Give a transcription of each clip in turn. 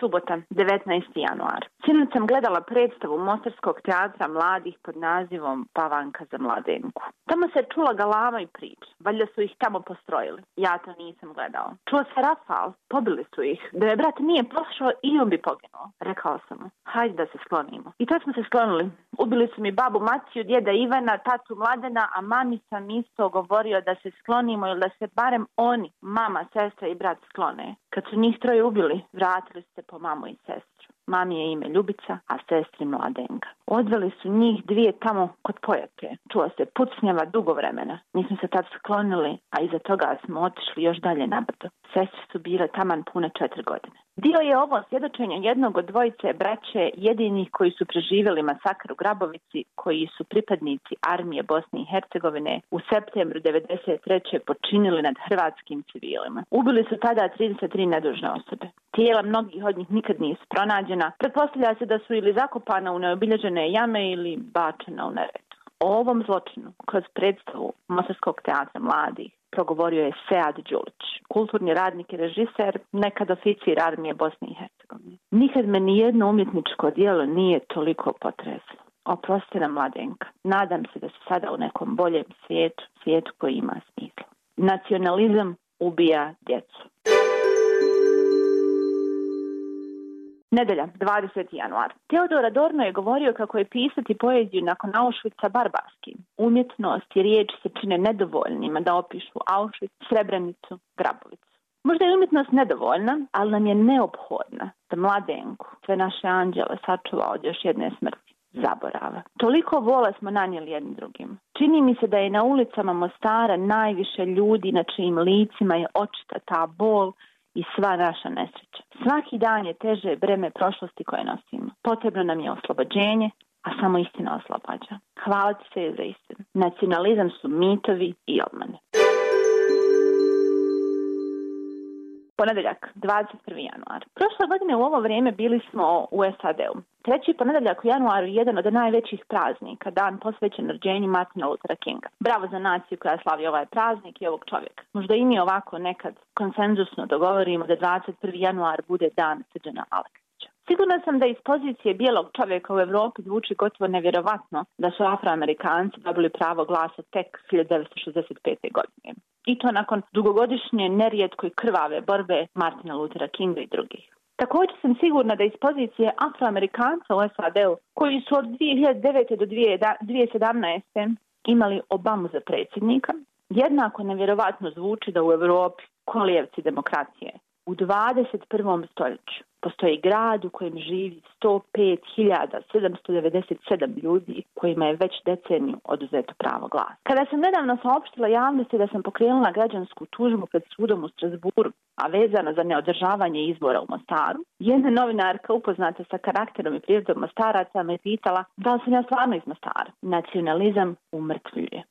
subota, 19. januar. Sinoć sam gledala predstavu Mostarskog teatra mladih pod nazivom Pavanka za mladenku. Tamo se čula galama i prič. Valjda su ih tamo postrojili. Ja to nisam gledao. Čuo se Rafal. Pobili su ih. Da je brat nije pošao i on bi poginuo. Rekao sam mu. Hajde da se sklonimo. I to smo se sklonili. Ubili su mi babu Maciju, djeda Ivana, tatu Mladena, a mami sam isto govorio da se sklonimo ili da se barem oni, mama, sestra i brat sklone. Kad su njih troje ubili, vratili se po mamu i sestru. Mami je ime Ljubica, a sestri Mladenka. Odveli su njih dvije tamo kod pojake. Čuo se pucnjava dugo vremena. Mi smo se tad sklonili, a iza toga smo otišli još dalje na brdo. Sestre su bile taman pune četiri godine. Dio je ovo svjedočenja jednog od dvojice braće jedinih koji su preživjeli masakr u Grabovici, koji su pripadnici armije Bosne i Hercegovine u septembru 1993. počinili nad hrvatskim civilima. Ubili su tada 33 nedužne osobe. Tijela mnogih od njih nikad nisu pronađena. Pretpostavlja se da su ili zakopana u neobilježene jame ili bačena u neretu. O ovom zločinu kroz predstavu Mostarskog teatra mladih progovorio je Sead Đulić, kulturni radnik i režiser, nekad oficir armije Bosne i Hercegovine. Nikad me nijedno umjetničko dijelo nije toliko potreslo. Oprosti nam mladenka. Nadam se da se sada u nekom boljem svijetu, svijetu koji ima smisla. Nacionalizam ubija djecu. Nedelja, 20. januar. Teodor Adorno je govorio kako je pisati poeziju nakon Auschwitza barbarski. Umjetnost i riječ se čine nedovoljnima da opišu Auschwitz, Srebrenicu, Grabovicu. Možda je umjetnost nedovoljna, ali nam je neophodna da mladenku, sve naše anđele sačuva od još jedne smrti zaborava. Toliko vola smo nanijeli jednim drugim. Čini mi se da je na ulicama Mostara najviše ljudi na čijim licima je očita ta bol i sva naša nesreća. Svaki dan je teže breme prošlosti koje nosimo. Potrebno nam je oslobođenje, a samo istina oslobađa. Hvala ti se za istinu. Nacionalizam su mitovi i obmane. Ponedeljak, 21. januar. Prošle godine u ovo vrijeme bili smo u SAD-u. Treći ponedeljak u januaru je jedan od najvećih praznika, dan posvećen rođenju Martina Luthera Kinga. Bravo za naciju koja slavi ovaj praznik i ovog čovjeka. Možda i mi ovako nekad konsenzusno dogovorimo da 21. januar bude dan Srđana Aleksića. Sigurna sam da iz pozicije bijelog čovjeka u Europi zvuči gotovo nevjerovatno da su afroamerikanci dobili pravo glasa tek 1965. godine. I to nakon dugogodišnje nerijetko i krvave borbe Martina Luthera Kinga i drugih. Također sam sigurna da iz pozicije afroamerikanca u SAD-u, koji su od 2009. do 2017. imali Obamu za predsjednika, jednako nevjerovatno zvuči da u Europi kolijevci demokracije u 21. stoljeću postoji grad u kojem živi 105.797 ljudi kojima je već deceniju oduzeto pravo glasa. Kada sam nedavno saopštila javnosti da sam pokrenula građansku tužbu pred sudom u Strasburu, a vezana za neodržavanje izbora u Mostaru, jedna novinarka upoznata sa karakterom i prirodom Mostaraca me pitala da li sam ja stvarno iz Mostara. Nacionalizam umrtvljuje.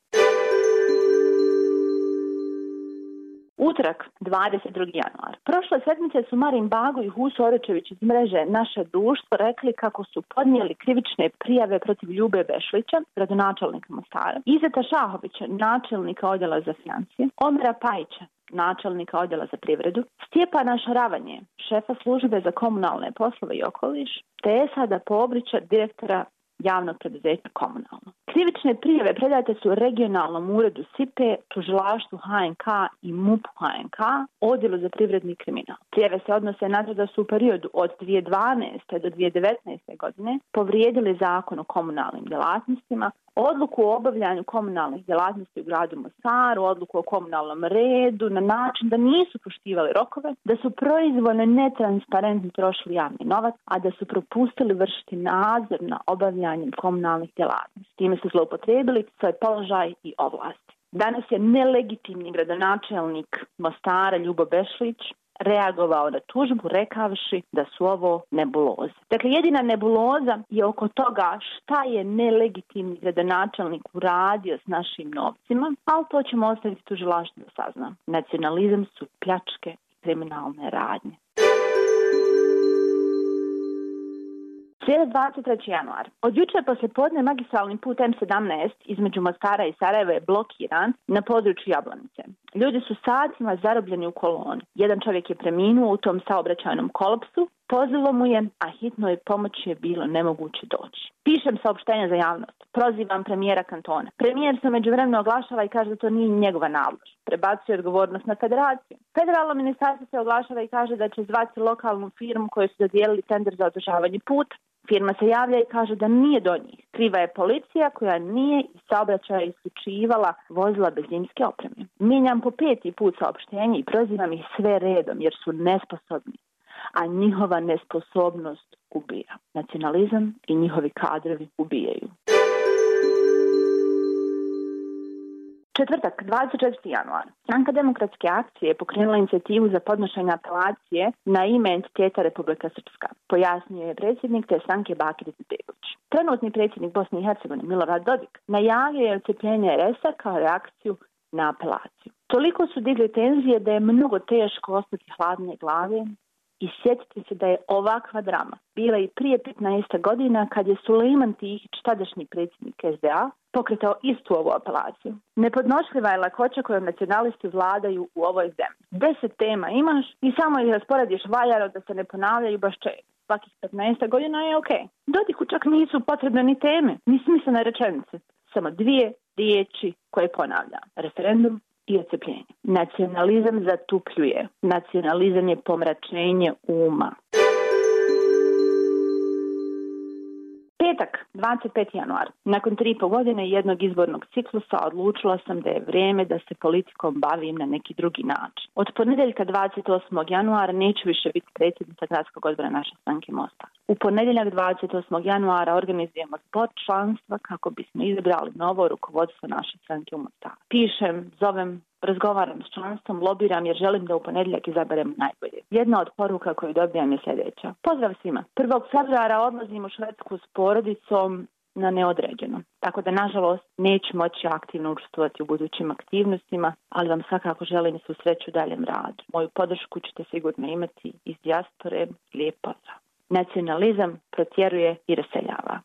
Utorak, 22. januar. Prošle sedmice su Marin Bago i Huso Orečević iz mreže Naše društvo rekli kako su podnijeli krivične prijave protiv Ljube Bešlića, gradonačelnika Mostara, Izeta Šahovića, načelnika odjela za financije, Omera Pajića, načelnika odjela za privredu, Stjepana Šaravanje, šefa službe za komunalne poslove i okoliš, te Esada Pobrića, direktora javnog preduzeća komunalno. Krivične prijave predate su regionalnom uredu SIPE, tužilaštvu HNK i MUP HNK, odjelu za privredni kriminal. Prijave se odnose na to da su u periodu od 2012. do 2019. godine povrijedili zakon o komunalnim djelatnostima, odluku o obavljanju komunalnih djelatnosti u gradu Mostaru, odluku o komunalnom redu na način da nisu poštivali rokove, da su proizvoljno netransparentno trošili javni novac, a da su propustili vršiti nadzor na obavljanjem komunalnih djelatnosti. Time su zloupotrijebili svoj položaj i ovlasti. Danas je nelegitimni gradonačelnik Mostara Ljubo Bešlić reagovao na tužbu rekavši da su ovo nebuloze. Dakle, jedina nebuloza je oko toga šta je nelegitimni gradonačelnik uradio s našim novcima, ali to ćemo ostaviti tužilaštvo da sazna. Nacionalizam su pljačke i kriminalne radnje. Srijeda 23. januar. Od jučer poslje podne magistralni put M17 između Mostara i Sarajeva je blokiran na području Jablanice. Ljudi su satima zarobljeni u koloni. Jedan čovjek je preminuo u tom saobraćajnom kolapsu, Pozilo mu je, a hitnoj pomoći je bilo nemoguće doći. Pišem saopštenje za javnost. Prozivam premijera kantona. Premijer se međuvremeno oglašava i kaže da to nije njegova nalož. Prebacuje odgovornost na federaciju. Federalno ministarstvo se oglašava i kaže da će zvati lokalnu firmu koju su dodijelili tender za održavanje puta. Firma se javlja i kaže da nije do njih. Kriva je policija koja nije iz saobraćaja isključivala vozila bez zimske opreme. Mijenjam po peti put saopštenje i prozivam ih sve redom jer su nesposobni a njihova nesposobnost ubija. Nacionalizam i njihovi kadrovi ubijaju. Četvrtak, 24. januar. Stranka demokratske akcije je pokrenula inicijativu za podnošenje apelacije na ime entiteta Republika Srpska. Pojasnio je predsjednik te stranke Bakir Izetbegović. Trenutni predsjednik Bosne i Hercegovine Milorad Dodik najavio je odcepljenje RS-a kao reakciju na apelaciju. Toliko su digli tenzije da je mnogo teško ostati hladne glave i sjetite se da je ovakva drama bila i prije 15 godina kad je Sulejman Tihić, tadašnji predsjednik SDA, pokretao istu ovu apelaciju. Nepodnošljiva je lakoća kojom nacionalisti vladaju u ovoj zemlji. Deset tema imaš i samo ih rasporediš valjaro da se ne ponavljaju baš često. Svakih 15 godina je ok. Dodiku čak nisu potrebne ni teme, ni smislene rečenice. Samo dvije riječi koje ponavlja. Referendum i ocepljenje. Nacionalizam zatupljuje. Nacionalizam je pomračenje uma. Petak, 25. januar. Nakon tri po godine jednog izbornog ciklusa odlučila sam da je vrijeme da se politikom bavim na neki drugi način. Od ponedjeljka 28. januara neću više biti predsjednica gradskog odbora naše stranke Mosta. U ponedjeljak 28. januara organizujemo sport članstva kako bismo izabrali novo rukovodstvo naše stranke u Mostaru. Pišem, zovem, razgovaram s članstvom, lobiram jer želim da u ponedjeljak izaberem najbolje. Jedna od poruka koju dobijam je sljedeća. Pozdrav svima. 1. februara odlazim u Švedsku s porodicom na neodređeno. Tako da, nažalost, neću moći aktivno učestvovati u budućim aktivnostima, ali vam svakako želim su sreću daljem radu. Moju podršku ćete sigurno imati iz dijaspore. Lijep pozdrav. Nacionalizam protjeruje i raseljava.